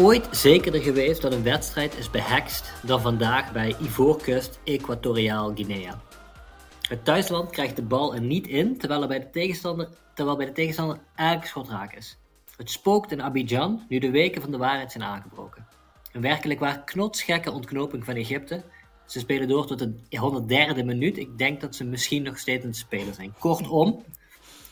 Ooit zekerder geweest dat een wedstrijd is behekst dan vandaag bij Ivoorkust Equatoriaal Guinea? Het thuisland krijgt de bal er niet in, terwijl, er bij, de tegenstander, terwijl bij de tegenstander elk schot raak is. Het spookt in Abidjan nu de weken van de waarheid zijn aangebroken. Een werkelijk waar knotsgekke ontknoping van Egypte. Ze spelen door tot de 103e minuut. Ik denk dat ze misschien nog steeds aan het spelen zijn. Kortom,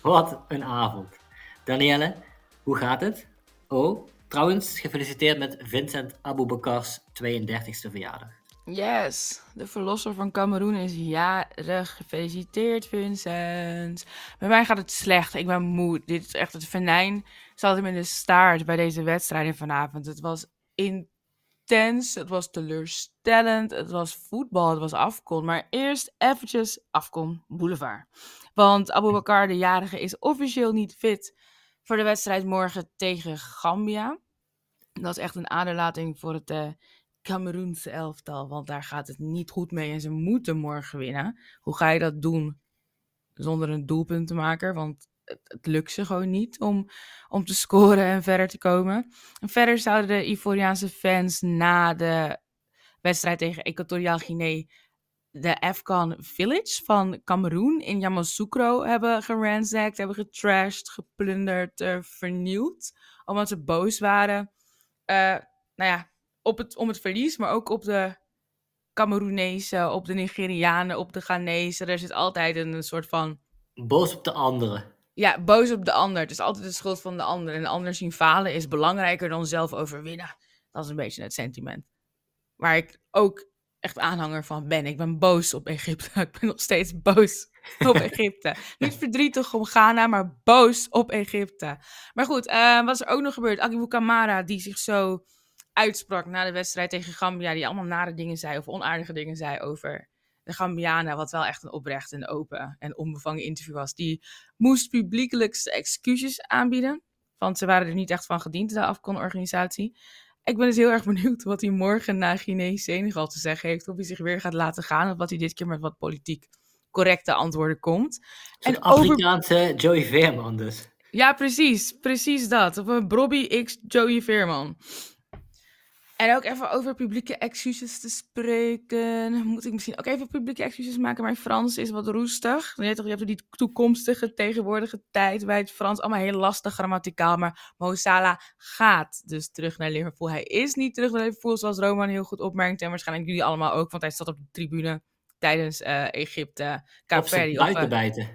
wat een avond. Danielle, hoe gaat het? Oh, trouwens, gefeliciteerd met Vincent Aboubakars 32e verjaardag. Yes, de verlosser van Cameroen is jarig. Gefeliciteerd, Vincent. Bij mij gaat het slecht. Ik ben moe. Dit is echt het venijn. Zat hem in de staart bij deze wedstrijden vanavond. Het was intens. Het was teleurstellend. Het was voetbal. Het was afkom. Maar eerst eventjes afkom boulevard. Want Aboubakar, de jarige, is officieel niet fit voor de wedstrijd morgen tegen Gambia. Dat is echt een aderlating voor het uh, Cameroense elftal, want daar gaat het niet goed mee en ze moeten morgen winnen. Hoe ga je dat doen zonder een doelpunt te maken? Want het, lukt ze gewoon niet om, om te scoren en verder te komen. En verder zouden de Ivoriaanse fans na de wedstrijd tegen Equatoriaal Guinea de Afghan Village van Cameroen in Yamoussoukro hebben geransacked, hebben getrashed, geplunderd, uh, vernield. Omdat ze boos waren. Uh, nou ja, op het, om het verlies, maar ook op de Cameroenezen, op de Nigerianen, op de Ghanese. Er zit altijd een, soort van... Boos op de anderen. Ja, boos op de ander. Het is altijd de schuld van de ander. En de ander zien falen is belangrijker dan zelf overwinnen. Dat is een beetje het sentiment. Waar ik ook echt aanhanger van ben. Ik ben boos op Egypte. Ik ben nog steeds boos op Egypte. Niet verdrietig om Ghana, maar boos op Egypte. Maar goed, uh, wat is er ook nog gebeurd? Akibu Kamara, die zich zo uitsprak na de wedstrijd tegen Gambia, die allemaal nare dingen zei of onaardige dingen zei over de Gambianen, wat wel echt een oprecht en open en onbevangen interview was, die moest publiekelijk excuses aanbieden, want ze waren er niet echt van gediend, de Afcon-organisatie. Ik ben dus heel erg benieuwd wat hij morgen na Guinea-Senegal te zeggen heeft, of hij zich weer gaat laten gaan, of wat hij dit keer met wat politiek correcte antwoorden komt. En Afrikaanse over... Joey Veerman dus. Ja, precies. Precies dat. Of een Bobby X Joey Veerman. En ook even over publieke excuses te spreken. Moet ik misschien ook even publieke excuses maken? Mijn Frans is wat roestig. Je, toch, je hebt die toekomstige, tegenwoordige tijd bij het Frans. Allemaal heel lastig grammaticaal. Maar Mo Salah gaat dus terug naar Liverpool. Hij is niet terug naar Liverpool, zoals Roman heel goed opmerkt. En waarschijnlijk jullie allemaal ook, want hij zat op de tribune tijdens uh, Egypte, Kaapverdi. Buitenbijten. Uh,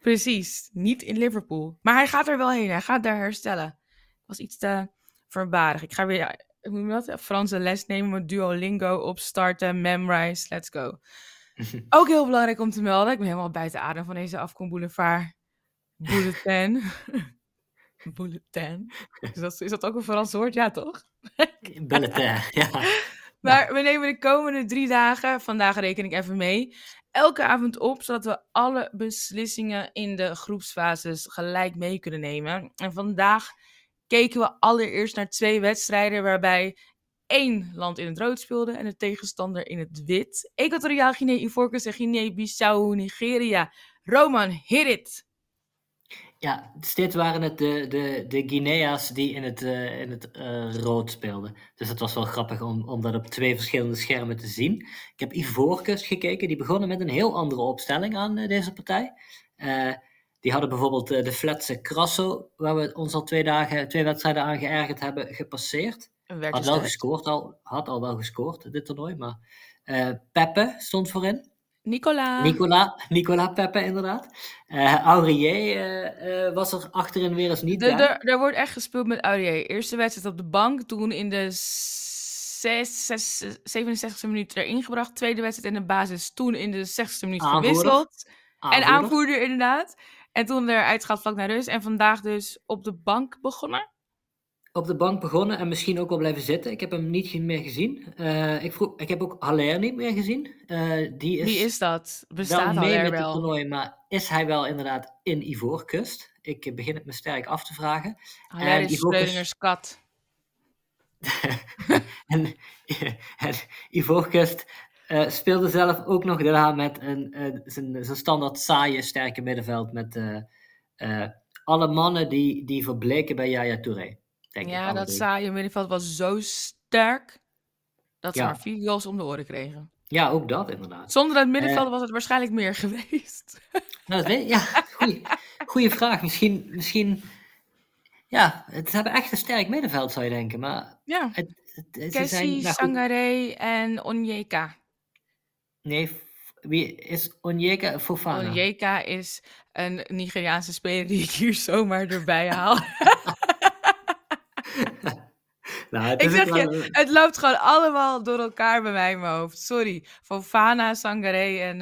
precies, niet in Liverpool. Maar hij gaat er wel heen. Hij gaat daar herstellen. Dat was iets te verbarig. Ik ga weer hoe noem dat? Franse les nemen met Duolingo opstarten, memrise, let's go. Ook heel belangrijk om te melden, ik ben helemaal buiten adem van deze Afkom Boulevard Bulletin. Bulletin. Is dat, is dat ook een Frans woord? Ja, toch? Bulletin, ja. Maar we nemen de komende drie dagen, vandaag reken ik even mee, elke avond op, zodat we alle beslissingen in de groepsfases gelijk mee kunnen nemen. En vandaag keken we allereerst naar twee wedstrijden waarbij één land in het rood speelde en de tegenstander in het wit. Equatoriaal Guinea, Ivoorkust en Guinea-Bissau, Nigeria. Roman, hit it! Ja, steeds waren het de, de, de Guinea's die in het, uh, in het uh, rood speelden. Dus het was wel grappig om, om dat op twee verschillende schermen te zien. Ik heb Ivoorkust gekeken, die begonnen met een heel andere opstelling aan uh, deze partij. Die hadden bijvoorbeeld uh, de Fletse Crasso, waar we ons al twee, dagen, twee wedstrijden aan geërgerd hebben, gepasseerd. Had wel gescoord, al, had al wel gescoord dit toernooi, maar uh, Peppe stond voorin. Nicola. Nicola, Nicola Peppe, inderdaad. Uh, Aurier uh, was er achterin weer eens niet de, bij. Er wordt echt gespeeld met Aurier. Eerste wedstrijd op de bank, toen in de 6, 6, 67e minuut erin gebracht. Tweede wedstrijd in de basis, toen in de 60e minuut gewisseld. En aanvoerder inderdaad. En toen eruit gaat vlak naar rust. En vandaag dus op de bank begonnen. Op de bank begonnen en misschien ook wel blijven zitten. Ik heb hem niet meer gezien. Uh, ik, vroeg, ik heb ook Haller niet meer gezien. Uh, die is Wie is dat? Bestaat wel mee met het toernooi, maar is hij wel inderdaad in Ivoorkust? Ik begin het me sterk af te vragen. Haller is Ivoorkust... kat. en, en Ivoorkust uh, speelde zelf ook nog daarna met een, uh, zijn, zijn standaard saaie, sterke middenveld. Met uh, alle mannen die, die verbleken bij Yaya Touré. Denk Ja, dat drie. saaie middenveld was zo sterk dat ze Ja. maar vier goals om de oren kregen. Ja, ook dat inderdaad. Zonder dat middenveld was het waarschijnlijk meer geweest. Nou, dat weet, ja, goeie, goeie vraag. Misschien, misschien, ja, het hebben echt een sterk middenveld, zou je denken. Maar Ja, het, zijn, nou Sangaré en Onyeka. Nee, wie is Onyeka Fofana? Onyeka is een Nigeriaanse speler die ik hier zomaar erbij haal. Nou, het ik zeg wel- je, het loopt gewoon allemaal door elkaar bij mij in mijn hoofd. Sorry. Fofana, Sangaré en.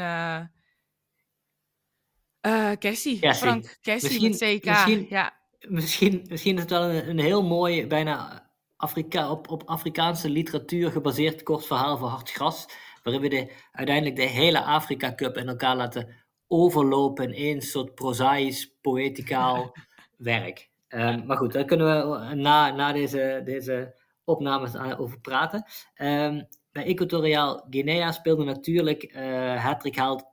Kessie. Frank Kessie met CK. misschien- Ja. misschien, misschien is het wel een, een heel mooi, bijna Afrika, op, op Afrikaanse literatuur gebaseerd kort verhaal voor hard gras. Waarin we de, uiteindelijk de hele Afrika Cup in elkaar laten overlopen in één soort prozaïs, poëticaal werk. Ehm, maar goed, daar kunnen we na, na deze, deze opnames aan- over praten. Ehm, bij Equatoriaal Guinea speelde natuurlijk uh, Hattrick haalt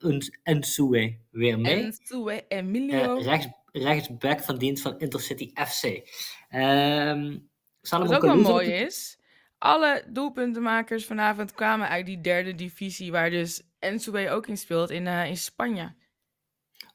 Nsue weer mee. En Sue Emilio. Eh, rechts, rechtsback van dienst van Intercity FC. Salomon Wat ook wel Kalou mooi is. Alle doelpuntenmakers vanavond kwamen uit die derde divisie, waar dus Ensue ook in speelt, in, eh, in Spanje.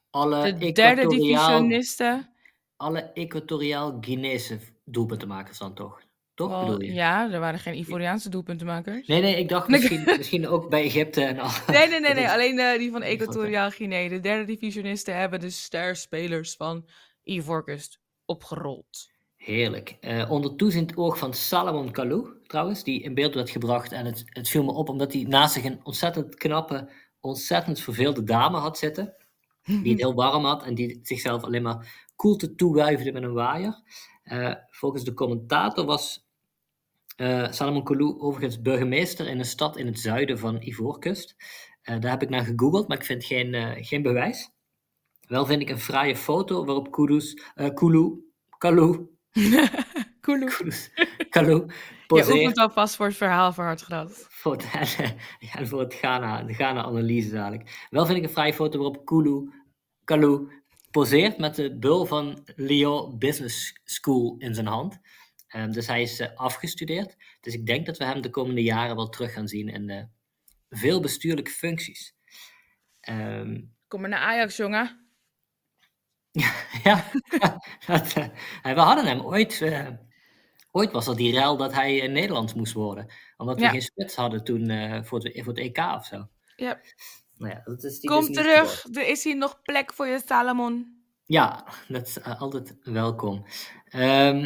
Alle De derde divisionisten. alle Equatoriaal Guinese doelpuntenmakers dan toch? Toch bedoel je? ja, er waren geen Ivoriaanse doelpuntenmakers. Nee, nee, ik dacht misschien, misschien ook bij Egypte en al. Nee, nee, nee, nee. alleen eh, die van Equatoriaal Guinea. De derde divisionisten hebben de sterspelers van Ivoorkust opgerold. Heerlijk. Eh, onder toezicht oog van Salomon Kalou, trouwens, die in beeld werd gebracht. En het, het viel me op omdat hij naast zich een ontzettend knappe, ontzettend verveelde dame had zitten. Die het heel warm had en die zichzelf alleen maar koelte toewuifde met een waaier. Eh, volgens de commentator was eh, Salomon Kalou overigens burgemeester in een stad in het zuiden van Ivoorkust. Daar heb ik naar gegoogeld, maar ik vind geen, geen bewijs. Wel vind ik een fraaie foto waarop Kudus, Kulu, Kalou, Kudus, Kalou Je oefent alvast voor het verhaal voor Hartgras. voor ja, voor het Ghana, de Ghana-analyse dadelijk. Wel vind ik een fraaie foto waarop Kulu, Kalou poseert met de bul van Lyon Business School in zijn hand. Ehm, dus hij is eh, afgestudeerd. Dus ik denk dat we hem de komende jaren wel terug gaan zien in eh, veel bestuurlijke functies. Ehm, Kom maar naar Ajax, jongen. ja, dat, eh, we hadden hem ooit. eh, ooit was er die rel dat hij in Nederlands moest worden. Omdat we Ja. geen spits hadden toen eh, voor, het, voor het EK of zo. Ja. Nou ja, dat is die Kom dus terug. Er is hier nog plek voor je, Salomon. Ja, dat is eh, altijd welkom. Ehm,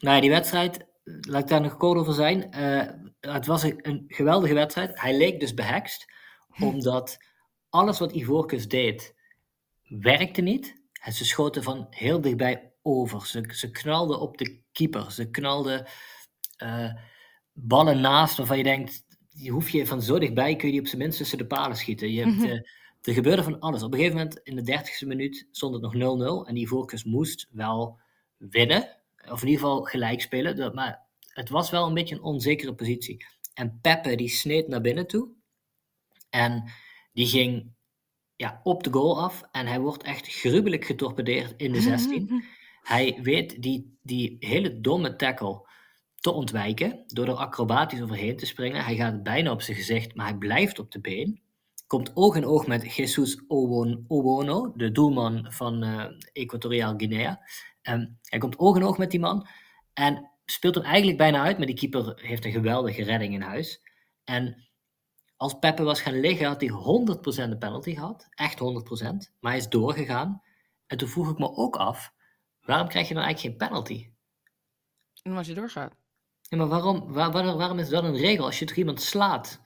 nou ja, die wedstrijd, laat ik daar nog kort over zijn. Eh, het was een, een geweldige wedstrijd. Hij leek dus behekst, omdat alles wat Ivoorkust deed, werkte niet. En ze schoten van heel dichtbij over. Ze, ze knalden op de keeper. Ze knalden eh, ballen naast waarvan je denkt, die hoef je van zo dichtbij, kun je die op zijn minst tussen de palen schieten. Je hebt, Mhm. eh, er gebeurde van alles. Op een gegeven moment, in de dertigste minuut, stond het nog 0-0. En die voorkeurs moest wel winnen. Of in ieder geval gelijk spelen. Maar het was wel een beetje een onzekere positie. En Peppe, die sneed naar binnen toe. En die ging ja, op de goal af. En hij wordt echt gruwelijk getorpedeerd in de 16. Hij weet die, die hele domme tackle te ontwijken door er acrobatisch overheen te springen. Hij gaat bijna op zijn gezicht, maar hij blijft op de been. Komt oog in oog met Jesus Owon- Owono, de doelman van eh Equatoriaal Guinea. Ehm, hij komt oog in oog met die man en speelt hem eigenlijk bijna uit, maar die keeper heeft een geweldige redding in huis. En als Peppe was gaan liggen, had hij 100% de penalty gehad. Echt 100%. Maar hij is doorgegaan. En toen vroeg ik me ook af, waarom krijg je dan eigenlijk geen penalty? En als je doorgaat. Ja, maar waarom, waar, waar- waarom is dat een regel? Als je toch iemand slaat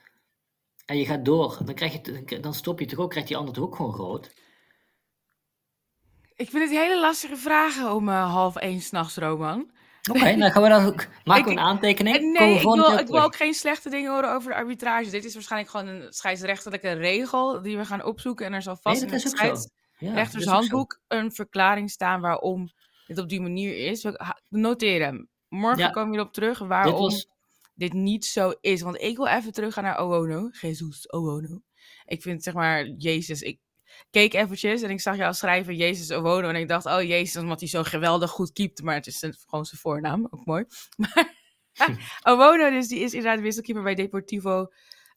en je gaat door, dan, krijg je, dan stop je toch ook, krijgt die ander toch ook gewoon rood? Ik vind het hele lastige vragen om eh, half één s'nachts, Roman. Oké, dan gaan we dan ook, maken we een aantekening. Nee, ik wil, ik wil ook geen slechte dingen horen over de arbitrage. Dit is waarschijnlijk gewoon een scheidsrechtelijke regel die we gaan opzoeken. En er zal vast Nee, in het is ook zo. Ja, scheidsrechters dat is ook zo. handboek een verklaring staan waarom dit op die manier is. Ha- noteren. Morgen Ja. komen we erop terug Dit waarom was, dit niet zo is. Want ik wil even teruggaan naar Owono. Jesus Owono. Ik vind zeg maar, Jezus, ik, keek eventjes en ik zag jou schrijven Jezus Owono. En ik dacht, oh Jezus, omdat hij zo geweldig goed keept. Maar het is gewoon zijn voornaam, ook mooi. Maar Owono dus, die is inderdaad wisselkeeper bij Deportivo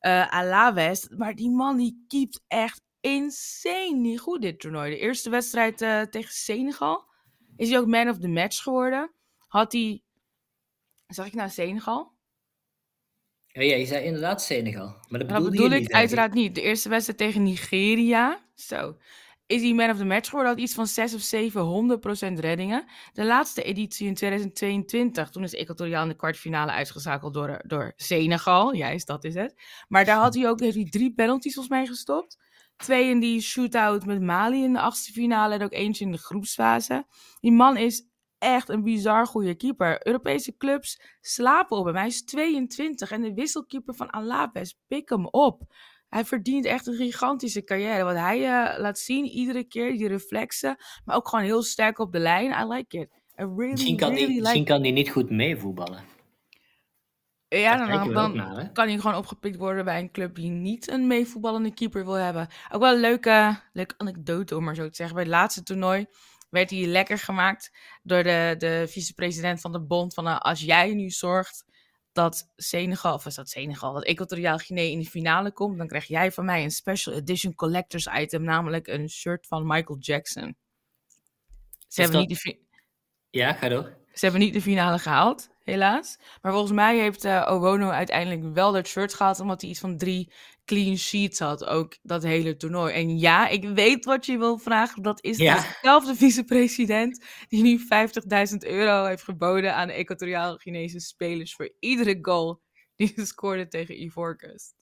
uh, Alaves. Maar die man, die keept echt insane niet goed dit toernooi. De eerste wedstrijd uh, tegen Senegal is hij ook man of the match geworden. Had hij, zag ik nou Senegal? Ja, ja, je zei inderdaad Senegal. Maar dat, dat bedoel ik uiteraard niet. De eerste wedstrijd tegen Nigeria. Zo. Is hij man of the match geworden? Had iets van 6 of 7, 100% reddingen. De laatste editie in 2022. Toen is Equatoriaal in de kwartfinale uitgeschakeld door, door Senegal. Juist, dat is het. Maar daar had hij ook heeft hij drie penalties volgens mij gestopt. Twee in die shootout met Mali in de achtste finale. En ook eentje in de groepsfase. Die man is echt een bizar goede keeper. Europese clubs slapen op hem. Hij is 22 en de wisselkeeper van Alaves, pik hem op. Hij verdient echt een gigantische carrière. Wat hij uh, laat zien, iedere keer, die reflexen. Maar ook gewoon heel sterk op de lijn. I like it. I really, misschien kan really die, like kan hij niet goed meevoetballen. Ja, dan, dan, dan kan hij gewoon opgepikt worden bij een club die niet een meevoetballende keeper wil hebben. Ook wel een leuke, leuke anekdote om maar zo te zeggen. Bij het laatste toernooi werd hij lekker gemaakt door de, de vicepresident van de bond. Van nou, als jij nu zorgt dat Senegal, of is dat Senegal, dat Equatoriaal Guinea in de finale komt, dan krijg jij van mij een special edition collectors item, namelijk een shirt van Michael Jackson. Ze hebben niet de ja, ga door. Ze hebben niet de finale gehaald, helaas. Maar volgens mij heeft uh, Owono uiteindelijk wel dat shirt gehaald, omdat hij iets van drie clean sheets had, ook dat hele toernooi. En ja, ik weet wat je wil vragen. Dat is dezelfde vicepresident die nu 50.000 euro heeft geboden aan de Equatoriaal Chinese spelers voor iedere goal die ze scoorden tegen Ivoorkust.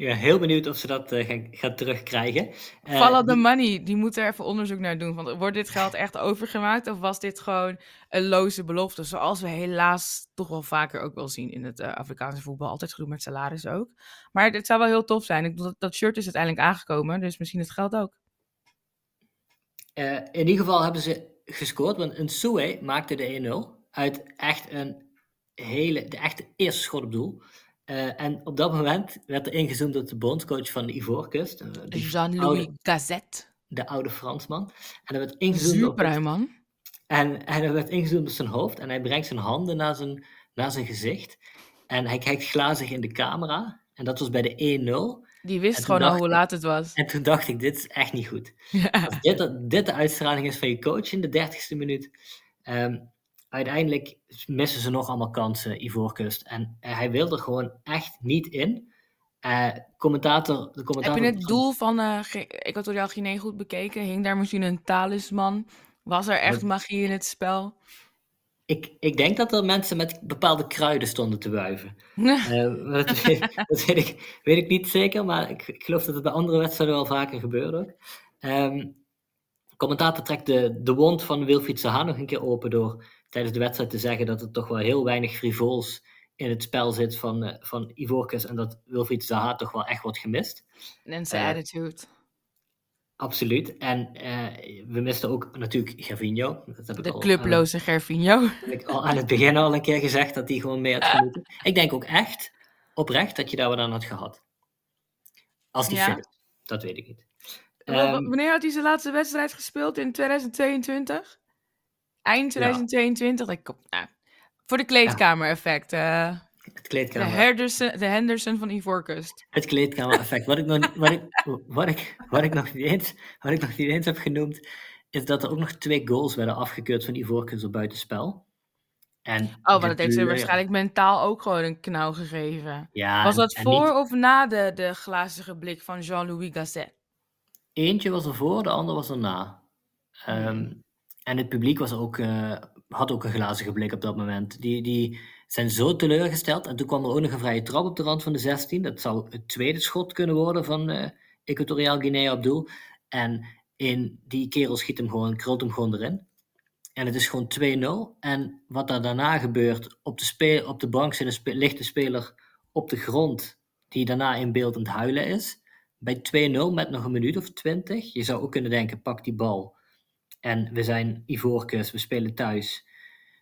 Ja, heel benieuwd of ze dat uh, gaan, gaan, terugkrijgen. Uh, Follow the money, die moeten er even onderzoek naar doen. Want wordt dit geld echt overgemaakt of was dit gewoon een loze belofte? Zoals we helaas toch wel vaker ook wel zien in het uh, Afrikaanse voetbal. Altijd gedoe met salaris ook. Maar het zou wel heel tof zijn. Ik bedoel, dat shirt is uiteindelijk aangekomen, dus misschien het geld ook. in ieder geval hebben ze gescoord, want een Soe maakte de 1-0 uit echt een hele, de echte eerste schot op doel. Uh, en op dat moment werd er ingezoomd op de bondscoach van de Ivoorkust. Uh, Jean-Louis Gazette. De oude Fransman. En er werd ingezoomd op het, man. En, en er werd ingezoomd op zijn hoofd. En hij brengt zijn handen naar zijn, naar zijn gezicht. En hij kijkt glazig in de camera. En dat was bij de 1-0. Die wist gewoon al hoe laat het was. En toen dacht ik, dit is echt niet goed. Ja. Als dit, dit de uitstraling is van je coach in de dertigste minuut... Um, uiteindelijk missen ze nog allemaal kansen, Ivoorkust. En uh, hij wilde gewoon echt niet in. Uh, commentator, de commentator... Heb je het doel van uh, Equatoriaal Guinea goed bekeken? Hing daar misschien een talisman? Was er echt magie in het spel? Ik, ik denk dat er mensen met bepaalde kruiden stonden te wuiven. dat, weet, dat weet, ik, weet ik niet zeker, maar ik, ik, geloof dat het bij andere wedstrijden wel vaker gebeurde ook. Um, commentator trekt de, de wond van Wilfried Zaha nog een keer open door tijdens de wedstrijd te zeggen dat er toch wel heel weinig frivols in het spel zit van, uh, van Ivorcus en dat Wilfried Zaha toch wel echt wordt gemist. En zijn uh, attitude. Absoluut. En uh, we misten ook natuurlijk Gervinho. Dat heb ik de al clubloze aan, Gervinho. Heb ik al aan het begin al een keer gezegd dat hij gewoon mee had gemoeten. Ik denk ook echt, oprecht, dat je daar wat aan had gehad. Als die ja. fit is. Dat weet ik niet. Um, wanneer had hij zijn laatste wedstrijd gespeeld? In 2022? Eind 2022. Ja. Ik, nou, voor de kleedkamer-effect. Uh, het kleedkamer. De Henderson, de Henderson van Ivoorkust. Het kleedkamer-effect. wat, ik nog, wat, ik, wat, ik, wat, ik nog niet eens, wat ik nog niet eens heb genoemd, is dat er ook nog twee goals werden afgekeurd van Ivoorkust op buitenspel. En oh, maar dat heeft ze waarschijnlijk mentaal ook gewoon een knauw gegeven. Ja, was dat voor niet... of na de, de glazige blik van Jean-Louis Gasset? Eentje was er voor, de ander was er na. Um, en het publiek was ook, uh, had ook een glazige blik op dat moment. Die, die zijn zo teleurgesteld. En toen kwam er ook nog een vrije trap op de rand van de 16. Dat zou het tweede schot kunnen worden van uh, Equatoriaal Guinea op doel. En in die kerel schiet hem gewoon, krult hem gewoon erin. En het is gewoon 2-0. En wat daar daarna gebeurt, op de, spe op de bank zit een spe ligt de speler op de grond, die daarna in beeld aan het huilen is. Bij 2-0 met nog een minuut of 20. Je zou ook kunnen denken, pak die bal en we zijn Ivoorkust, we spelen thuis.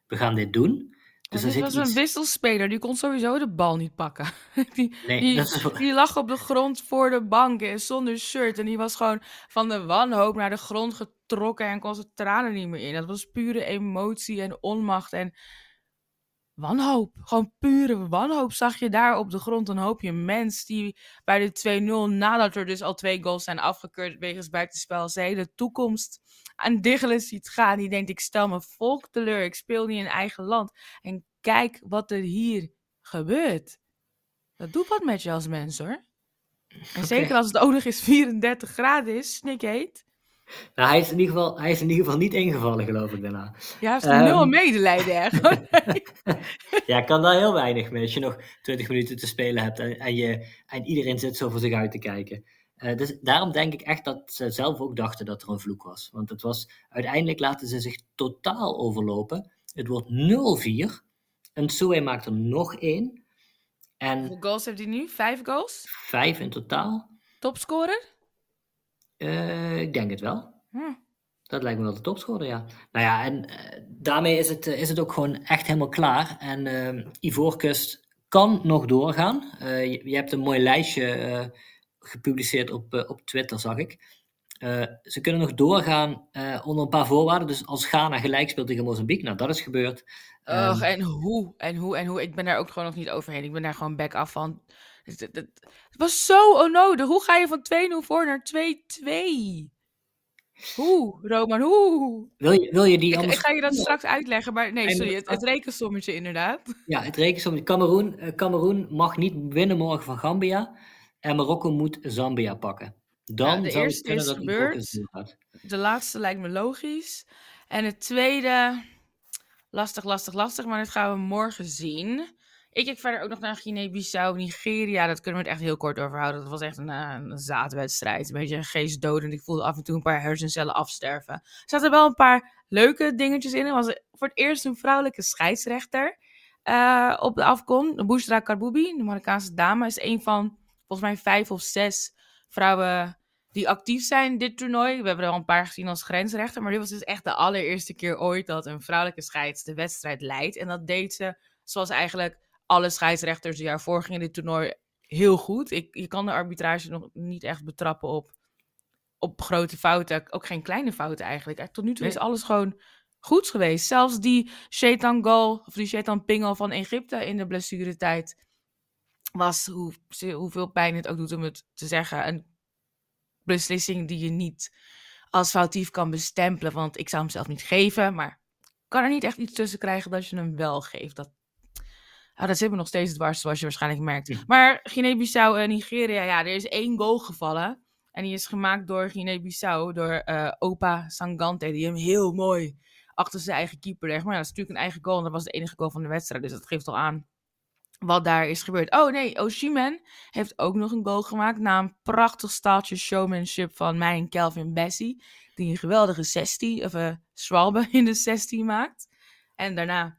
We gaan dit doen. Dus dit was een wisselspeler, die kon sowieso de bal niet pakken. die, nee, die, die, lag op de grond voor de bank zonder shirt. En die was gewoon van de wanhoop naar de grond getrokken en kon zijn tranen niet meer in. Dat was pure emotie en onmacht en wanhoop. Gewoon pure wanhoop zag je daar op de grond. Een hoopje mens die bij de 2-0, nadat er dus al twee goals zijn afgekeurd wegens buitenspel, zijn hele toekomst aan diggelen ziet gaan. Die denkt, ik stel mijn volk teleur, ik speel niet in eigen land. En kijk wat er hier gebeurt. Dat doet wat met je als mens hoor. En zeker als het nog eens 34 graden is, snikheet. Nou, hij is, in ieder geval, hij is in ieder geval niet ingevallen, geloof ik, daarna. Ja, hij heeft nul ehm, medelijden eigenlijk. ja, kan daar heel weinig mee als je nog 20 minuten te spelen hebt en, en, je, en iedereen zit zo voor zich uit te kijken. Uh, dus daarom denk ik echt dat ze zelf ook dachten dat er een vloek was. Want het was, uiteindelijk laten ze zich totaal overlopen. Het wordt 0-4. En Soe maakt er nog één. En Hoeveel goals heeft hij nu? Vijf goals? Vijf in totaal. Topscorer? Uh, ik denk het wel. Hm. Dat lijkt me wel de topscorer, ja. Nou ja, en uh, daarmee is het, is het ook gewoon echt helemaal klaar. En Ivoorkust kan nog doorgaan. Je, je, hebt een mooi lijstje gepubliceerd op, op Twitter, zag ik. ze kunnen nog doorgaan onder een paar voorwaarden. Dus als Ghana gelijk speelt tegen Mozambique, nou dat is gebeurd. Ugh, en hoe, en hoe, en hoe. Ik ben daar ook gewoon nog niet overheen. Ik ben daar gewoon back af van. Het, het, was zo onnodig. Hoe ga je van 2-0 voor naar 2-2? Hoe, Roman, hoe? Wil je, wil je die ik, ik ga je dat straks uitleggen, maar nee, sorry, het, het rekensommetje inderdaad. Ja, het rekensommetje. Cameroen, Cameroen mag niet winnen morgen van Gambia en Marokko moet Zambia pakken. Dan ja, de zou eerste is dat gebeurd. De laatste lijkt me logisch. En het tweede, lastig, lastig, lastig, maar dat gaan we morgen zien. Ik kijk verder ook nog naar Guinea-Bissau, Nigeria. Dat kunnen we het echt heel kort over houden. Dat was echt een, eh, een zaadwedstrijd. Een beetje geestdodend. Ik voelde af en toe een paar hersencellen afsterven. Er zaten wel een paar leuke dingetjes in. Er was voor het eerst een vrouwelijke scheidsrechter uh, op de afkom. Bouchra Karboubi, de Marokkaanse dame, is een van volgens mij vijf of zes vrouwen die actief zijn dit toernooi. We hebben er al een paar gezien als grensrechter. Maar dit was dus echt de allereerste keer ooit dat een vrouwelijke scheids de wedstrijd leidt. En dat deed ze zoals eigenlijk alle scheidsrechters die daarvoor gingen in dit toernooi heel goed. Ik, je kan de arbitrage nog niet echt betrappen op, op grote fouten. Ook geen kleine fouten eigenlijk. Tot nu toe is alles gewoon goed geweest. Zelfs die Shaitan Gal, of die Pingel van Egypte in de blessuretijd was, hoe, hoeveel pijn het ook doet om het te zeggen, een beslissing die je niet als foutief kan bestempelen. Want ik zou hem zelf niet geven, maar kan er niet echt iets tussen krijgen dat je hem wel geeft. Dat, Ah, dat zit me nog steeds dwars, zoals je waarschijnlijk merkt. Maar Guinea-Bissau en Nigeria, ja, er is één goal gevallen. En die is gemaakt door Guinea-Bissau, door uh, Opa Sangante, die hem heel mooi achter zijn eigen keeper legt. Maar ja, dat is natuurlijk een eigen goal en dat was de enige goal van de wedstrijd. Dus dat geeft al aan wat daar is gebeurd. Oh nee, Oshiman heeft ook nog een goal gemaakt na een prachtig staaltje showmanship van mij en Kelvin Bessie. Die een geweldige 16, of uh, Schwalbe in de 16 maakt. En daarna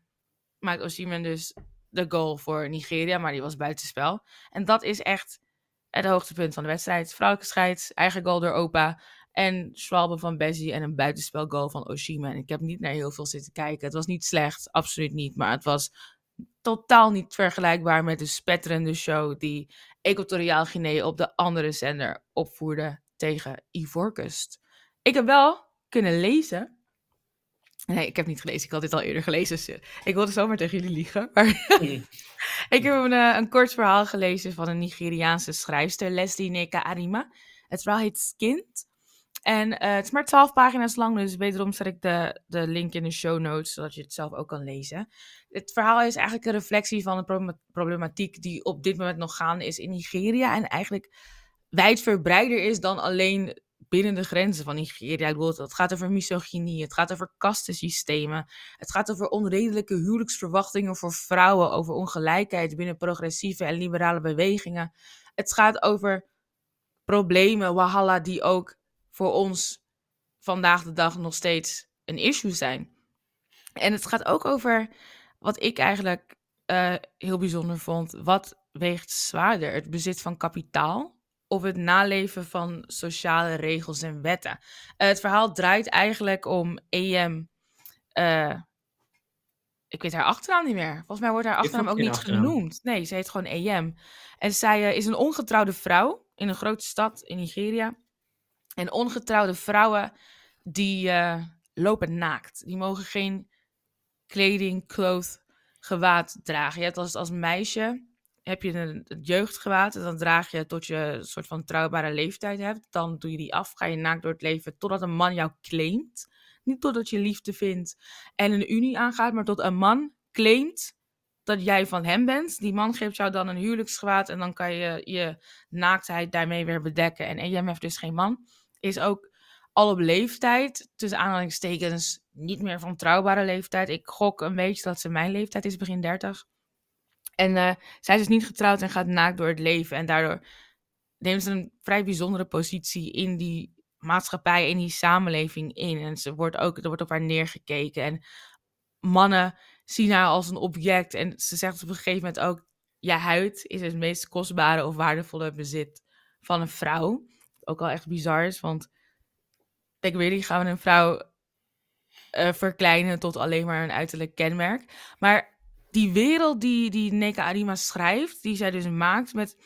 maakt Oshiman dus de goal voor Nigeria, maar die was buitenspel. En dat is echt het hoogtepunt van de wedstrijd. Vrouwelijke scheids, eigen goal door Opa. En Schwalbe van Bessie en een buitenspel goal van Oshima. En ik heb niet naar heel veel zitten kijken. Het was niet slecht, absoluut niet. Maar het was totaal niet vergelijkbaar met de spetterende show die Equatoriaal Guinea op de andere zender opvoerde tegen Ivoorkust. Ik heb wel kunnen lezen Nee, ik heb niet gelezen. Ik had dit al eerder gelezen. Dus eh, ik wilde zomaar tegen jullie liegen. Maar ik heb een, eh, een, kort verhaal gelezen van een Nigeriaanse schrijfster, Leslie Neka Arima. Het verhaal heet Skint. En uh, het is maar twaalf pagina's lang, dus wederom zet ik de, de link in de show notes, zodat je het zelf ook kan lezen. Het verhaal is eigenlijk een reflectie van de problematiek die op dit moment nog gaande is in Nigeria. En eigenlijk wijdverbreider is dan alleen binnen de grenzen van Nigeria. Ik het gaat over misogynie, het gaat over kastensystemen, het gaat over onredelijke huwelijksverwachtingen voor vrouwen, over ongelijkheid binnen progressieve en liberale bewegingen. Het gaat over problemen, wahala, die ook voor ons vandaag de dag nog steeds een issue zijn. En het gaat ook over wat ik eigenlijk uh, heel bijzonder vond. Wat weegt zwaarder? Het bezit van kapitaal of het naleven van sociale regels en wetten. Uh, het verhaal draait eigenlijk om EM uh, ik weet haar achternaam niet meer. Volgens mij wordt haar achternaam ook niet achternaam. genoemd. Nee, ze heet gewoon EM. En zij eh, is een ongetrouwde vrouw in een grote stad in Nigeria. En ongetrouwde vrouwen die eh, lopen naakt. Die mogen geen kleding, cloth, gewaad dragen. Je hebt als, als meisje heb je een, jeugdgewaad. En dan draag je tot je een soort van trouwbare leeftijd hebt. Dan doe je die af, ga je naakt door het leven totdat een man jou claimt. Niet totdat je liefde vindt en een unie aangaat, maar tot een man claimt dat jij van hem bent. Die man geeft jou dan een huwelijksgewaad en dan kan je je naaktheid daarmee weer bedekken. En EM heeft dus geen man. Is ook al op leeftijd, tussen aanhalingstekens, niet meer van trouwbare leeftijd. Ik gok een beetje dat ze mijn leeftijd is, begin 30. En eh, zij is dus niet getrouwd en gaat naakt door het leven. En daardoor neemt ze een vrij bijzondere positie in die maatschappij, in die samenleving in. En ze wordt ook, er wordt op haar neergekeken. En mannen zien haar als een object. En ze zegt op een gegeven moment ook: Je huid is het meest kostbare of waardevolle bezit van een vrouw. Ook al echt bizar is, want weet niet, gaan we een vrouw eh, verkleinen tot alleen maar een uiterlijk kenmerk. Maar die wereld die, die Neka Arima schrijft, die zij dus maakt met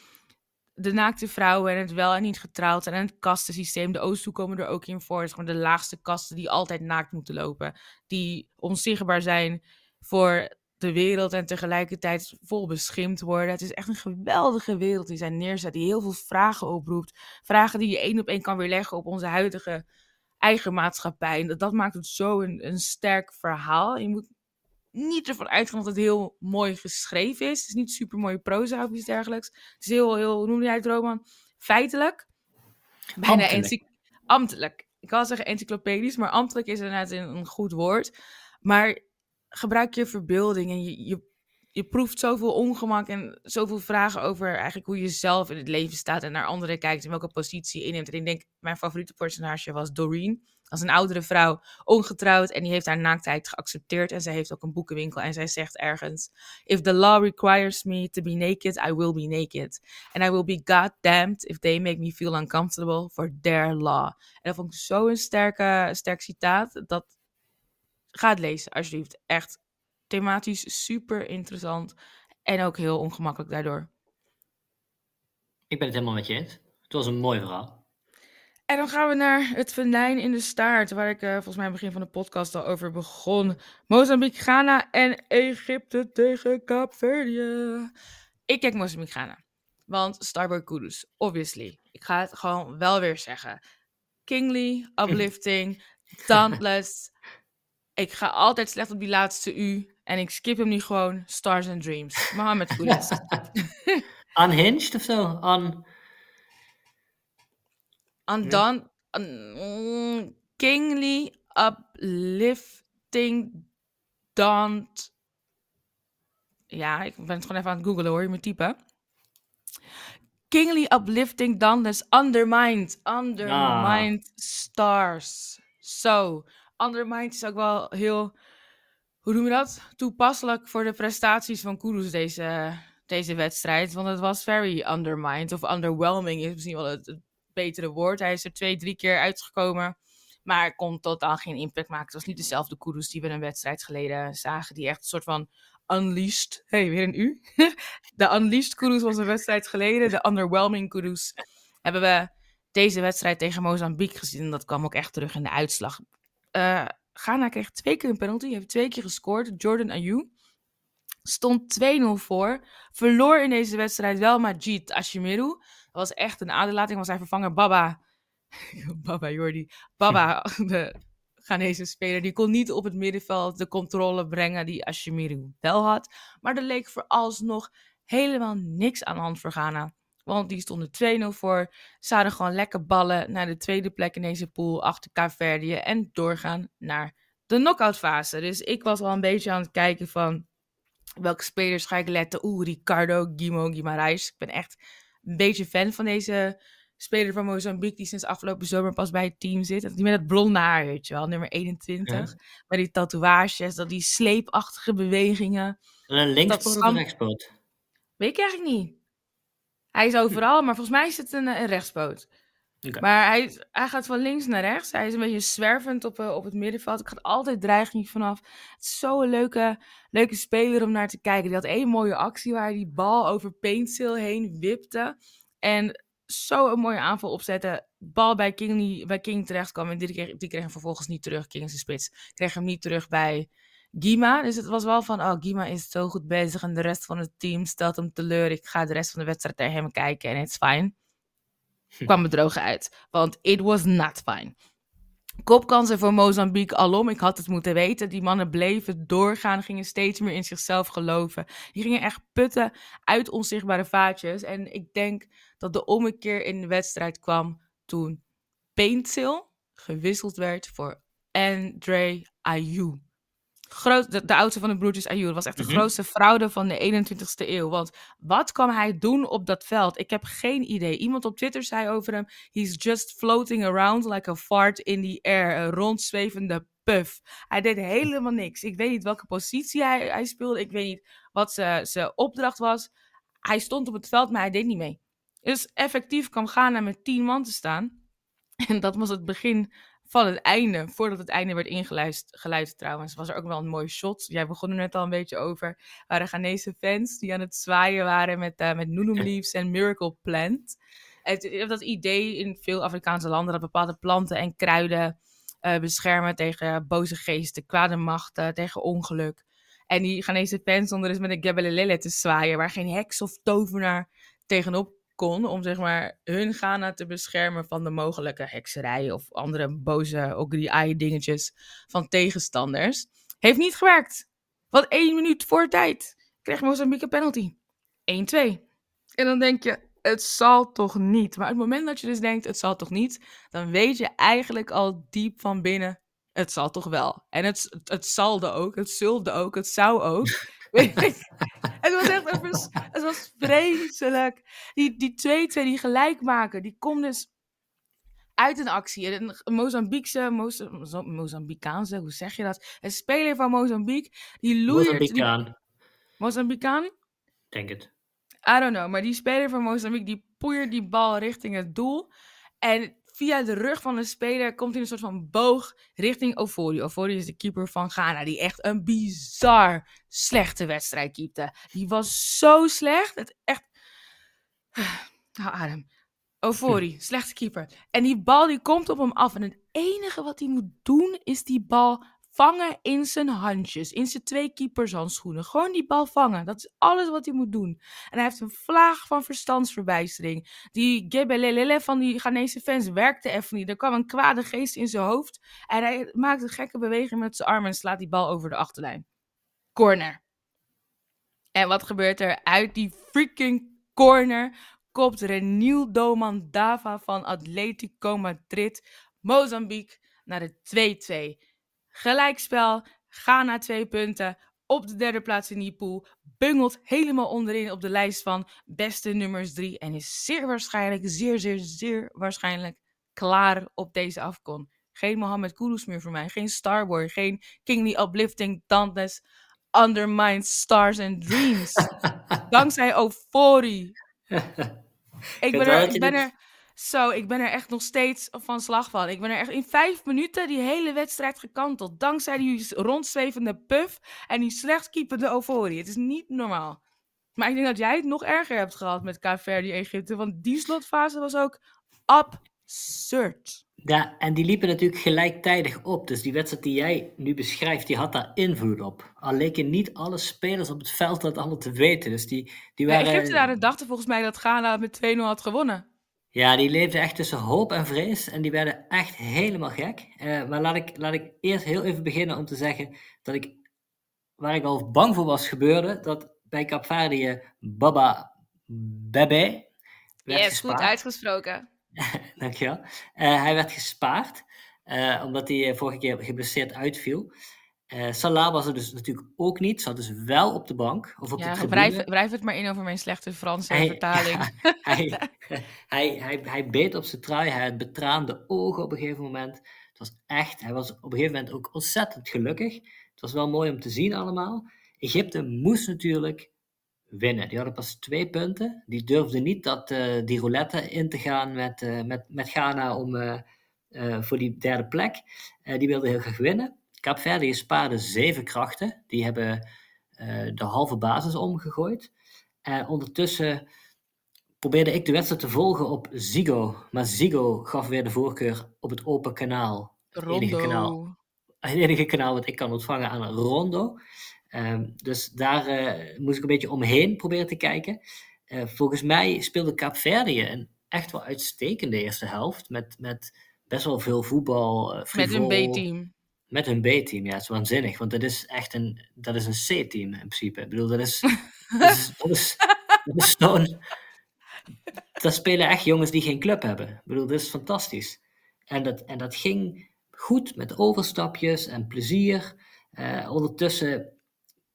de naakte vrouwen en het wel en niet getrouwd en het kastensysteem. De Oosthoek komen er ook in voor. Het is gewoon de laagste kasten die altijd naakt moeten lopen. Die onzichtbaar zijn voor de wereld en tegelijkertijd vol beschimd worden. Het is echt een geweldige wereld die zij neerzet, die heel veel vragen oproept. Vragen die je één op één kan weerleggen op onze huidige eigen maatschappij. En dat, dat maakt het zo een, een sterk verhaal. Je moet niet ervan uitgaan dat het heel mooi geschreven is. Het is niet super mooie proza of iets dergelijks. Het is heel, heel hoe noem jij het, Roman? Feitelijk. Bijna Ambtelijk. ambtelijk. Ik kan zeggen encyclopedisch, maar ambtelijk is inderdaad een, een goed woord. Maar gebruik je verbeelding en je, je, je proeft zoveel ongemak en zoveel vragen over eigenlijk hoe je zelf in het leven staat en naar anderen kijkt en welke positie je inneemt. En ik denk, mijn favoriete personage was Doreen. Als een oudere vrouw, ongetrouwd en die heeft haar naaktheid geaccepteerd. En zij heeft ook een boekenwinkel en zij zegt ergens: If the law requires me to be naked, I will be naked. And I will be goddamned if they make me feel uncomfortable for their law. En dat vond ik zo'n sterke, sterk citaat. Dat ga het lezen, alsjeblieft. Echt thematisch super interessant. En ook heel ongemakkelijk daardoor. Ik ben het helemaal met je eens. Het was een mooi verhaal. En dan gaan we naar het venijn in de staart, waar ik eh, volgens mij aan het begin van de podcast al over begon. Mozambique, Ghana en Egypte tegen Kaapverdië. Ik kijk Mozambique, Ghana. Want Starboy Kudus, obviously. Ik ga het gewoon wel weer zeggen. Kingly, uplifting, dauntless. Ik ga altijd slecht op die laatste U. En ik skip hem nu gewoon. Stars and Dreams. Mohammed Kudus. Unhinged of zo? Un... Undone, un- mm, kingly, uplifting, daunt. Ja, ik ben het gewoon even aan het googlen hoor, je moet typen. Kingly, uplifting, dauntless, undermined, undermined stars. Zo, undermined is ook wel heel, hoe noem je dat? Toepasselijk voor de prestaties van Kudus deze, deze wedstrijd. Want het was very undermined, of underwhelming is misschien wel het, betere woord. Hij is er twee, drie keer uitgekomen. Maar kon totaal geen impact maken. Het was niet dezelfde Kudus die we een wedstrijd geleden zagen. Die echt een soort van unleashed. hey, weer een U. de unleashed Kudus was een wedstrijd geleden. De underwhelming Kudus hebben we deze wedstrijd tegen Mozambique gezien. En dat kwam ook echt terug in de uitslag. Eh Ghana kreeg twee keer een penalty. Heeft twee keer gescoord. Jordan Ayew stond 2-0 voor. Verloor in deze wedstrijd wel Majid Ashimiru. Dat was echt een aderlating. Was hij vervanger Baba. Baba Jordi. Baba, de Ghanese speler. Die kon niet op het middenveld de controle brengen die Ashimiru wel had. Maar er leek vooralsnog helemaal niks aan de hand voor Ghana. Want die stonden 2-0 voor. Ze hadden gewoon lekker ballen naar de tweede plek in deze pool achter Kaapverdië. En doorgaan naar de knock-out fase. Dus ik was al een beetje aan het kijken van welke spelers ga ik letten. Oeh, Ricardo, Guimo, Guimaraes. Ik ben echt een beetje fan van deze speler van Mozambique die sinds afgelopen zomer pas bij het team zit. Die met het blonde haar, weet je wel, nummer 21. Met die tatoeages, dat die sleepachtige bewegingen. Een linkspoot of een rechtspoot? Weet ik eigenlijk niet. Hij is overal, maar volgens mij is het een, een rechtspoot. Maar hij, hij gaat van links naar rechts. Hij is een beetje zwervend op, eh, op het middenveld. Ik had altijd dreiging vanaf. Het is zo'n leuke, leuke speler om naar te kijken. Die had één mooie actie waar hij die bal over Paintstil heen wipte. En zo een mooie aanval opzetten. Bal bij King, bij King terecht kwam. En die kreeg, die kreeg hem vervolgens niet terug. King is de spits. Kreeg hem niet terug bij Gima. Dus het was wel van, oh, Gima is zo goed bezig. En de rest van het team stelt hem teleur. Ik ga de rest van de wedstrijd naar hem kijken. En het is fijn kwam bedrogen uit. Want it was not fine. Kopkansen voor Mozambique alom. Ik had het moeten weten. Die mannen bleven doorgaan, gingen steeds meer in zichzelf geloven. Die gingen echt putten uit onzichtbare vaatjes. En ik denk dat de ommekeer in de wedstrijd kwam toen Paintil gewisseld werd voor Andre Ayew groot, de, de oudste van de broertjes. Dat was echt de Mhm. grootste fraude van de 21ste eeuw. Want wat kwam hij doen op dat veld? Ik heb geen idee. Iemand op Twitter zei over hem: He's just floating around like a fart in the air. Een rondzwevende puff. Hij deed helemaal niks. Ik weet niet welke positie hij, hij speelde. Ik weet niet wat zijn zijn opdracht was. Hij stond op het veld, maar hij deed niet mee. Dus effectief kwam Ghana met 10 man te staan. En dat was het begin van het einde, voordat het einde werd ingeluisterd geluisterd trouwens, was er ook wel een mooi shot. Jij begon er net al een beetje over. waren Ghanese fans die aan het zwaaien waren met, eh met Leaves en Miracle Plant. Het, dat idee in veel Afrikaanse landen dat bepaalde planten en kruiden eh, beschermen tegen boze geesten, kwade machten, tegen ongeluk. En die Ghanese fans stonden dus met een Gebelelele te zwaaien, waar geen heks of tovenaar tegenop om zeg maar hun Ghana te beschermen van de mogelijke hekserij of andere boze ogri dingetjes van tegenstanders. Heeft niet gewerkt. Want één minuut voor tijd kreeg Mozambique een penalty. 1-2. En dan denk je, het zal toch niet. Maar op het moment dat je dus denkt, het zal toch niet, dan weet je eigenlijk al diep van binnen, het zal toch wel. En het, het, het zalde ook, het zulde ook, het zou ook. Het was echt een vers- het was vreselijk. Die, die 2-2 die gelijk maken, die komt dus uit een actie. Een Mozambiekse, Moza- Moza- Mozambicaanse, hoe zeg je dat? Een speler van Mozambique, die loert... die- Mozambicaan, Mozambicaan? denk het. I don't know, maar die speler van Mozambique, die poeiert die bal richting het doel. En via de rug van de speler komt hij in een soort van boog richting Ofori. Ofori is de keeper van Ghana, die echt een bizar slechte wedstrijd keepte. Die was zo slecht, het echt... Hou adem. Ofori, slechte keeper. En die bal die komt op hem af. En het enige wat hij moet doen, is die bal vangen in zijn handjes. In zijn twee keepershandschoenen. Gewoon die bal vangen. Dat is alles wat hij moet doen. En hij heeft een vlaag van verstandsverbijstering. Die gebelelele van die Ghanese fans werkte even niet. Er kwam een kwade geest in zijn hoofd. En hij maakt een gekke beweging met zijn armen en slaat die bal over de achterlijn. Corner. En wat gebeurt er? Uit die freaking corner kopt Renildo Mandava van Atletico Madrid Mozambique naar de 2-2. Gelijkspel, Ghana twee punten, op de derde plaats in die pool, bungelt helemaal onderin op de lijst van beste nummers 3 en is zeer waarschijnlijk, zeer, zeer, zeer waarschijnlijk klaar op deze afkon. Geen Mohamed Kudus meer voor mij, geen Starboy, geen Kingly Uplifting Dantes Undermined Stars and Dreams. Dankzij Euphorie. Ik ben, er, ik ben er zo, ik ben er echt nog steeds van slag van. Ik ben er echt in vijf minuten die hele wedstrijd gekanteld. Dankzij die rondzwevende puff en die slecht keepende Euphorie. Het is niet normaal. Maar ik denk dat jij het nog erger hebt gehad met Kaapverdi Egypte. Want die slotfase was ook absurd. Ja, en die liepen natuurlijk gelijktijdig op. Dus die wedstrijd die jij nu beschrijft, die had daar invloed op. Al leken niet alle spelers op het veld dat allemaal te weten. Dus die, die waren... Egyptenaren dachten volgens mij dat Ghana met 2-0 had gewonnen. Ja, die leefden echt tussen hoop en vrees en die werden echt helemaal gek. Eh, maar laat ik, laat ik eerst heel even beginnen om te zeggen dat ik, waar ik al bang voor was gebeurde, dat bij Capverdië Baba Bebe werd Yes, gespaard. goed uitgesproken. Dankjewel. Eh, hij werd gespaard, eh, omdat hij vorige keer geblesseerd uitviel. Eh Salah was er dus natuurlijk ook niet, zat dus wel op de bank of op de Ja, tribune. wrijf, wrijf het maar in over mijn slechte Franse Hij- vertaling. hij, hij, hij, hij beet op zijn trui, hij had betraande ogen op een gegeven moment. Het was echt, hij was op een gegeven moment ook ontzettend gelukkig. Het was wel mooi om te zien allemaal. Egypte moest natuurlijk winnen. Die hadden pas twee punten. Die durfden niet dat, uh, die roulette in te gaan met, uh, met, met Ghana om, voor die derde plek. die wilden heel graag winnen. Kaapverdië spaarde zeven krachten. Die hebben de halve basis omgegooid. En ondertussen probeerde ik de wedstrijd te volgen op Zigo. Maar Zigo gaf weer de voorkeur op het open kanaal. Het enige kanaal, het enige kanaal wat ik kan ontvangen aan Rondo. Ehm, dus daar uh, moest ik een beetje omheen proberen te kijken. Uh, volgens mij speelde Kaapverdië een echt wel uitstekende eerste helft. Met, met best wel veel voetbal. Uh, met een B-team. Met een B-team, ja, het is waanzinnig. Want dat is echt een, dat is een C-team in principe. Ik bedoel, dat is, dat is, dat is, dat is zo'n... Dat spelen echt jongens die geen club hebben. Ik bedoel, dat is fantastisch. En dat, en dat ging goed met overstapjes en plezier. Uh, ondertussen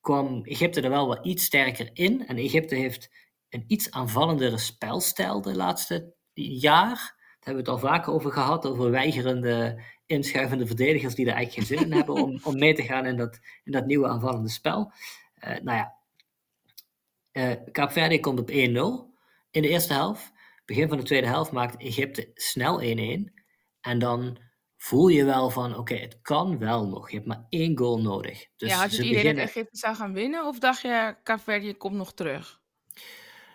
kwam Egypte er wel wat iets sterker in. En Egypte heeft een iets aanvallendere spelstijl de laatste jaar. Daar hebben we het al vaker over gehad, over weigerende, inschuivende verdedigers die er eigenlijk geen zin in hebben om, om mee te gaan in dat, in dat nieuwe aanvallende spel. Uh, nou ja, uh, Kaapverdi komt op 1-0 in de eerste helft. Begin van de tweede helft maakt Egypte snel 1-1. En dan voel je wel van, oké, het kan wel nog. Je hebt maar één goal nodig. Dus ja, had je het idee beginnen... dat Egypte zou gaan winnen? Of dacht je, Capverdi komt nog terug?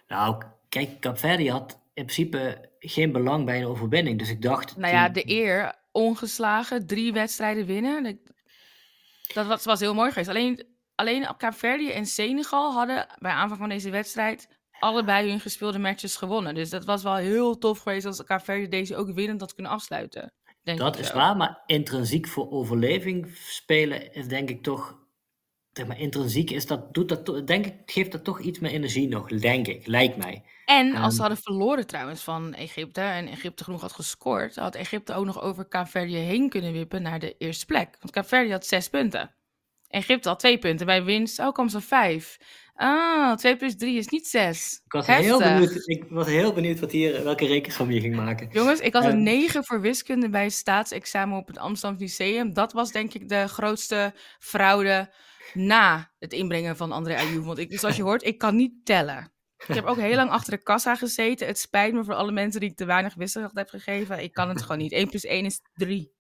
Nou, kijk, Capverdi had in principe geen belang bij een overwinning. Dus ik dacht... Nou ja, de eer, ongeslagen, drie wedstrijden winnen. Dat was, was heel mooi geweest. Alleen, alleen Capverdi en Senegal hadden bij aanvang van deze wedstrijd allebei hun gespeelde matches gewonnen. Dus dat was wel heel tof geweest als Capverdi deze ook winnend had kunnen afsluiten. Denk dat is waar, maar intrinsiek voor overleving spelen is denk ik toch. Zeg maar, intrinsiek is dat, doet dat, denk ik, geeft dat toch iets meer energie nog, denk ik, lijkt mij. En als ze ehm, hadden verloren trouwens van Egypte en Egypte genoeg had gescoord, had Egypte ook nog over Kaapverdië heen kunnen wippen naar de eerste plek. Want Kaapverdië had zes punten. Egypte had twee punten. Bij winst, ook kwam ze vijf. Ah, 2 plus 3 is niet 6. Ik was, heel benieuwd, ik was heel benieuwd wat hier, welke rekensom je ging maken. Jongens, ik had een 9 ehm, voor wiskunde bij het staatsexamen op het Amsterdam Lyceum. Dat was denk ik de grootste fraude na het inbrengen van André Ayoub. Want ik, zoals je hoort, ik kan niet tellen. Ik heb ook heel lang achter de kassa gezeten. Het spijt me voor alle mensen die ik te weinig wiskunde heb gegeven. Ik kan het gewoon niet. 1 plus 1 is 3.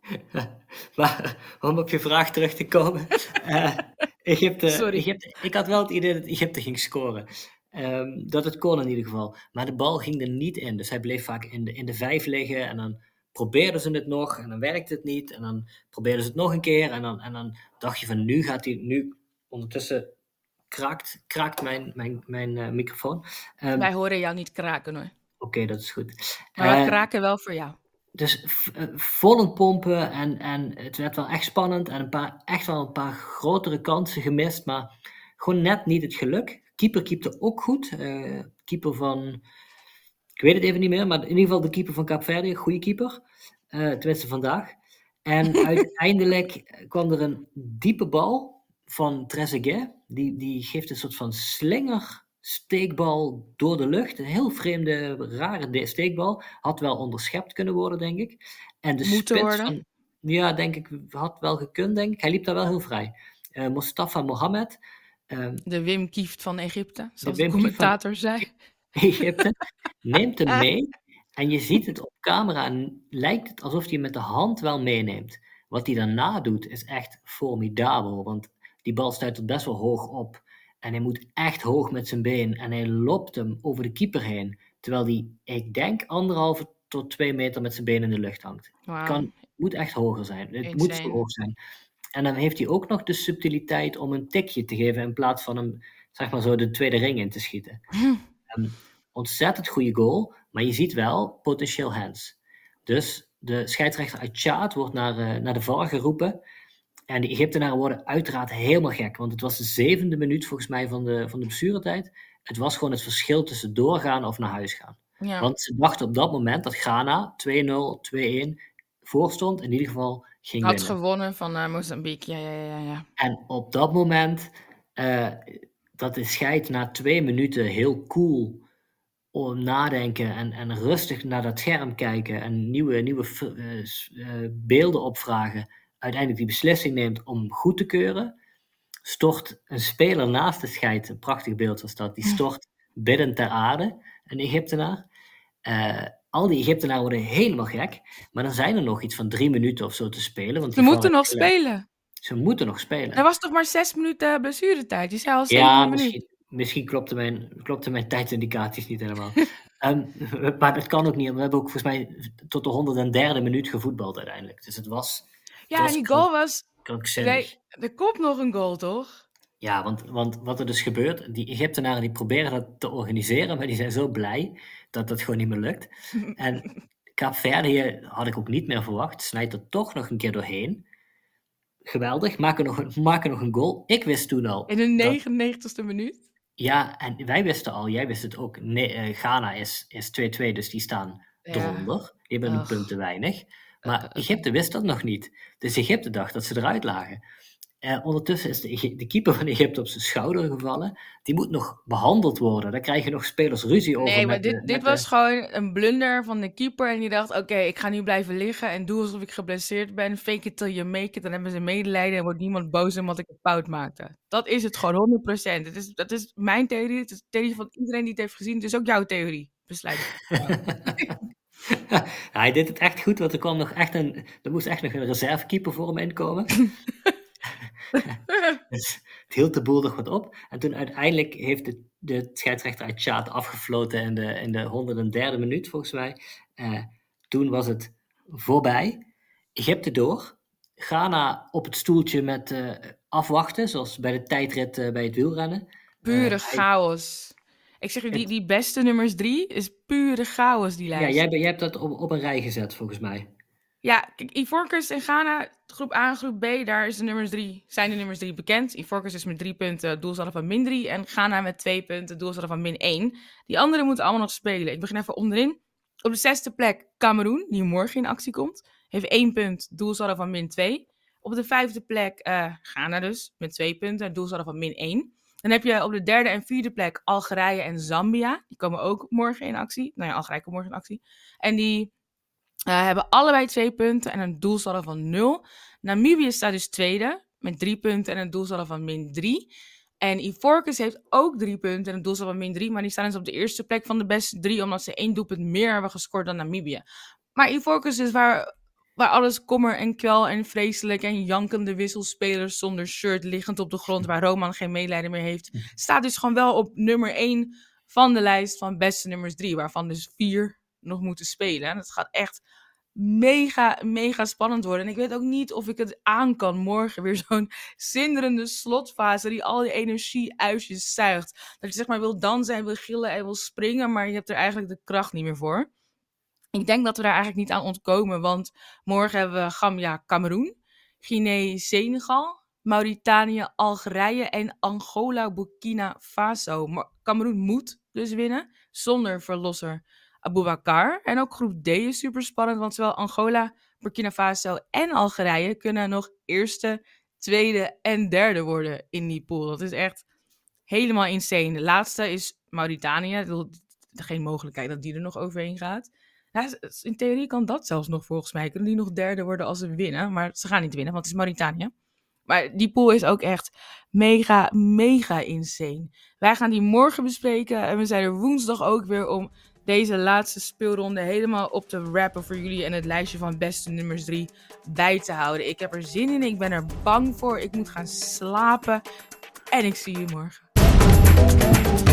maar om op je vraag terug te komen. Uh, Egypte, Sorry. Egypte, ik had wel het idee dat Egypte ging scoren. Um, dat het kon in ieder geval. Maar de bal ging er niet in. Dus hij bleef vaak in de, in de vijf liggen. En dan probeerden ze het nog. En dan werkte het niet. En dan probeerden ze het nog een keer. En dan, en dan dacht je van nu gaat hij. Nu ondertussen kraakt, kraakt mijn, mijn, mijn uh, microfoon. Um, Wij horen jou niet kraken hoor. Oké, dat is goed. Maar we uh, kraken wel voor jou dus uh, vol pompen en, en het werd wel echt spannend en een paar, echt wel een paar grotere kansen gemist, maar gewoon net niet het geluk. Keeper keepte ook goed. Uh, keeper van, ik weet het even niet meer, maar in ieder geval de keeper van Kaapverdi, goede keeper. Uh, tenminste vandaag. En uiteindelijk kwam er een diepe bal van Trezeguet. Die, die geeft een soort van slinger steekbal door de lucht. Een heel vreemde, rare steekbal. Had wel onderschept kunnen worden, denk ik. En de spits Van, ja, denk ik, had wel gekund, denk ik. Hij liep daar wel heel vrij. Uh, Mustafa Mohammed. Um, de Wim Kieft van Egypte, zoals de, de commentator zei. Egypte. neemt hem mee. En je ziet het op camera en lijkt het alsof hij met de hand wel meeneemt. Wat hij daarna doet is echt formidabel. Want die bal stuit er best wel hoog op. En hij moet echt hoog met zijn been. En hij lopt hem over de keeper heen. Terwijl hij, ik denk, anderhalve tot twee meter met zijn been in de lucht hangt. Het kan, moet echt hoger zijn. Het moet zo hoog zijn. En dan heeft hij ook nog de subtiliteit om een tikje te geven in plaats van hem, zeg maar zo, de tweede ring in te schieten. Hm. ontzettend goede goal, maar je ziet wel potentieel hands. Dus de scheidsrechter uit Tjaat wordt naar, uh, naar de VAR geroepen. En de Egyptenaren worden uiteraard helemaal gek, want het was de zevende minuut volgens mij van de, van de blessuretijd. Het was gewoon het verschil tussen doorgaan of naar huis gaan. Ja. Want ze dachten op dat moment dat Ghana 2-0, 2-1 voorstond. In ieder geval ging Had gewonnen van uh, Mozambique, ja, ja, ja, ja. En op dat moment, uh, dat de scheid na twee minuten heel cool om nadenken en, en rustig naar dat scherm kijken en nieuwe, nieuwe uh, beelden opvragen uiteindelijk die beslissing neemt om goed te keuren, stort een speler naast de scheid, een prachtig beeld was dat, die stort bidden ter aarde, een Egyptenaar. Uh, al die Egyptenaren worden helemaal gek, maar dan zijn er nog iets van drie minuten of zo te spelen. Want Ze moeten nog spelen. Ze moeten nog spelen. Er was toch maar zes minuten blessuretijd? Je zei al zeven ja, minuten. misschien, misschien klopte, mijn, klopte mijn tijdsindicaties niet helemaal. um, maar dat kan ook niet. We hebben ook volgens mij tot de 103e minuut gevoetbald uiteindelijk. Dus het was. Ja, was die goal was. Nee, er komt nog een goal, toch? Ja, want, want wat er dus gebeurt, die Egyptenaren die proberen dat te organiseren, maar die zijn zo blij dat dat gewoon niet meer lukt. En Kaapverdië had ik ook niet meer verwacht, snijdt er toch nog een keer doorheen. Geweldig, maken nog, een, maken nog een goal. Ik wist toen al. In de 99ste minuut? Ja, en wij wisten al, jij wist het ook. Nee, uh, Ghana is 2-2, dus die staan ja. eronder. Die hebben een punt te weinig. Maar uh, Egypte wist dat nog niet. Dus Egypte dacht dat ze eruit lagen. Uh, ondertussen is de, de, keeper van Egypte op zijn schouder gevallen. Die moet nog behandeld worden. Daar krijgen nog spelers ruzie over. Nee, maar dit, de, dit was de... gewoon een blunder van de keeper. En die dacht, oké, okay, ik ga nu blijven liggen en doe alsof ik geblesseerd ben. Fake it till you make it. Dan hebben ze medelijden en wordt niemand boos omdat ik een fout maakte. Dat is het gewoon, 100%. Het is, dat is mijn theorie. Het is de theorie van iedereen die het heeft gezien. Het is ook jouw theorie. Besluit. ja, hij deed het echt goed, want er kwam nog echt een, er moest echt nog een reservekeeper voor hem inkomen. dus het hield de boel nog wat op. En toen uiteindelijk heeft de, de scheidsrechter uit Tjaat afgefloten in de, in de 103e minuut, volgens mij. Uh, toen was het voorbij. Egypte door. Ghana op het stoeltje met uh, afwachten, zoals bij de tijdrit uh, bij het wielrennen. Pure chaos. Ik zeg die, die beste nummers drie is pure chaos, die lijst. Ja, jij, jij hebt dat op, op een rij gezet, volgens mij. Ja, kijk, Ivorcus en Ghana, groep A en groep B, daar is zijn de nummers drie bekend. Ivorcus is met drie punten, doelsaldo van min drie. En Ghana met twee punten, doelsaldo van min één. Die anderen moeten allemaal nog spelen. Ik begin even onderin. Op de zesde plek Cameroen, die morgen in actie komt. Heeft één punt, doelsaldo van min twee. Op de vijfde plek uh, Ghana dus, met twee punten, doelsaldo van min één. Dan heb je op de derde en vierde plek Algerije en Zambia. Die komen ook morgen in actie. Nou ja, Algerije komt morgen in actie. En die uh, hebben allebei twee punten en een doelsaldo van nul. Namibië staat dus tweede met drie punten en een doelsaldo van min drie. En Ivorcus heeft ook drie punten en een doelsaldo van min drie. Maar die staan dus op de eerste plek van de beste drie, omdat ze één doelpunt meer hebben gescoord dan Namibië. Maar Ivorcus is waar, waar alles kommer en kwel en vreselijk en jankende wisselspelers zonder shirt liggend op de grond, waar Roman geen medelijden meer heeft, staat dus gewoon wel op nummer één van de lijst van beste nummers drie, waarvan dus vier nog moeten spelen. En het gaat echt mega, mega spannend worden. En ik weet ook niet of ik het aan kan morgen. Weer zo'n zinderende slotfase die al die energie uit je zuigt. Dat je zeg maar wil dansen en wil gillen en wil springen, maar je hebt er eigenlijk de kracht niet meer voor. Ik denk dat we daar eigenlijk niet aan ontkomen, want morgen hebben we Gambia, Cameroen, Guinea, Senegal, Mauritanië, Algerije en Angola, Burkina Faso. Maar Cameroen moet dus winnen, zonder verlosser Aboubakar. En ook groep D is super spannend, want zowel Angola, Burkina Faso en Algerije kunnen nog eerste, tweede en derde worden in die pool. Dat is echt helemaal insane. De laatste is Mauritanië. Geen mogelijkheid dat die er nog overheen gaat. In theorie kan dat zelfs nog volgens mij. Kunnen die nog derde worden als ze winnen. Maar ze gaan niet winnen, want het is Mauritanië. Maar die pool is ook echt mega, mega insane. Wij gaan die morgen bespreken. En we zijn er woensdag ook weer om deze laatste speelronde helemaal op te rappen voor jullie en het lijstje van beste nummers 3 bij te houden. Ik heb er zin in, ik ben er bang voor, ik moet gaan slapen en ik zie je morgen.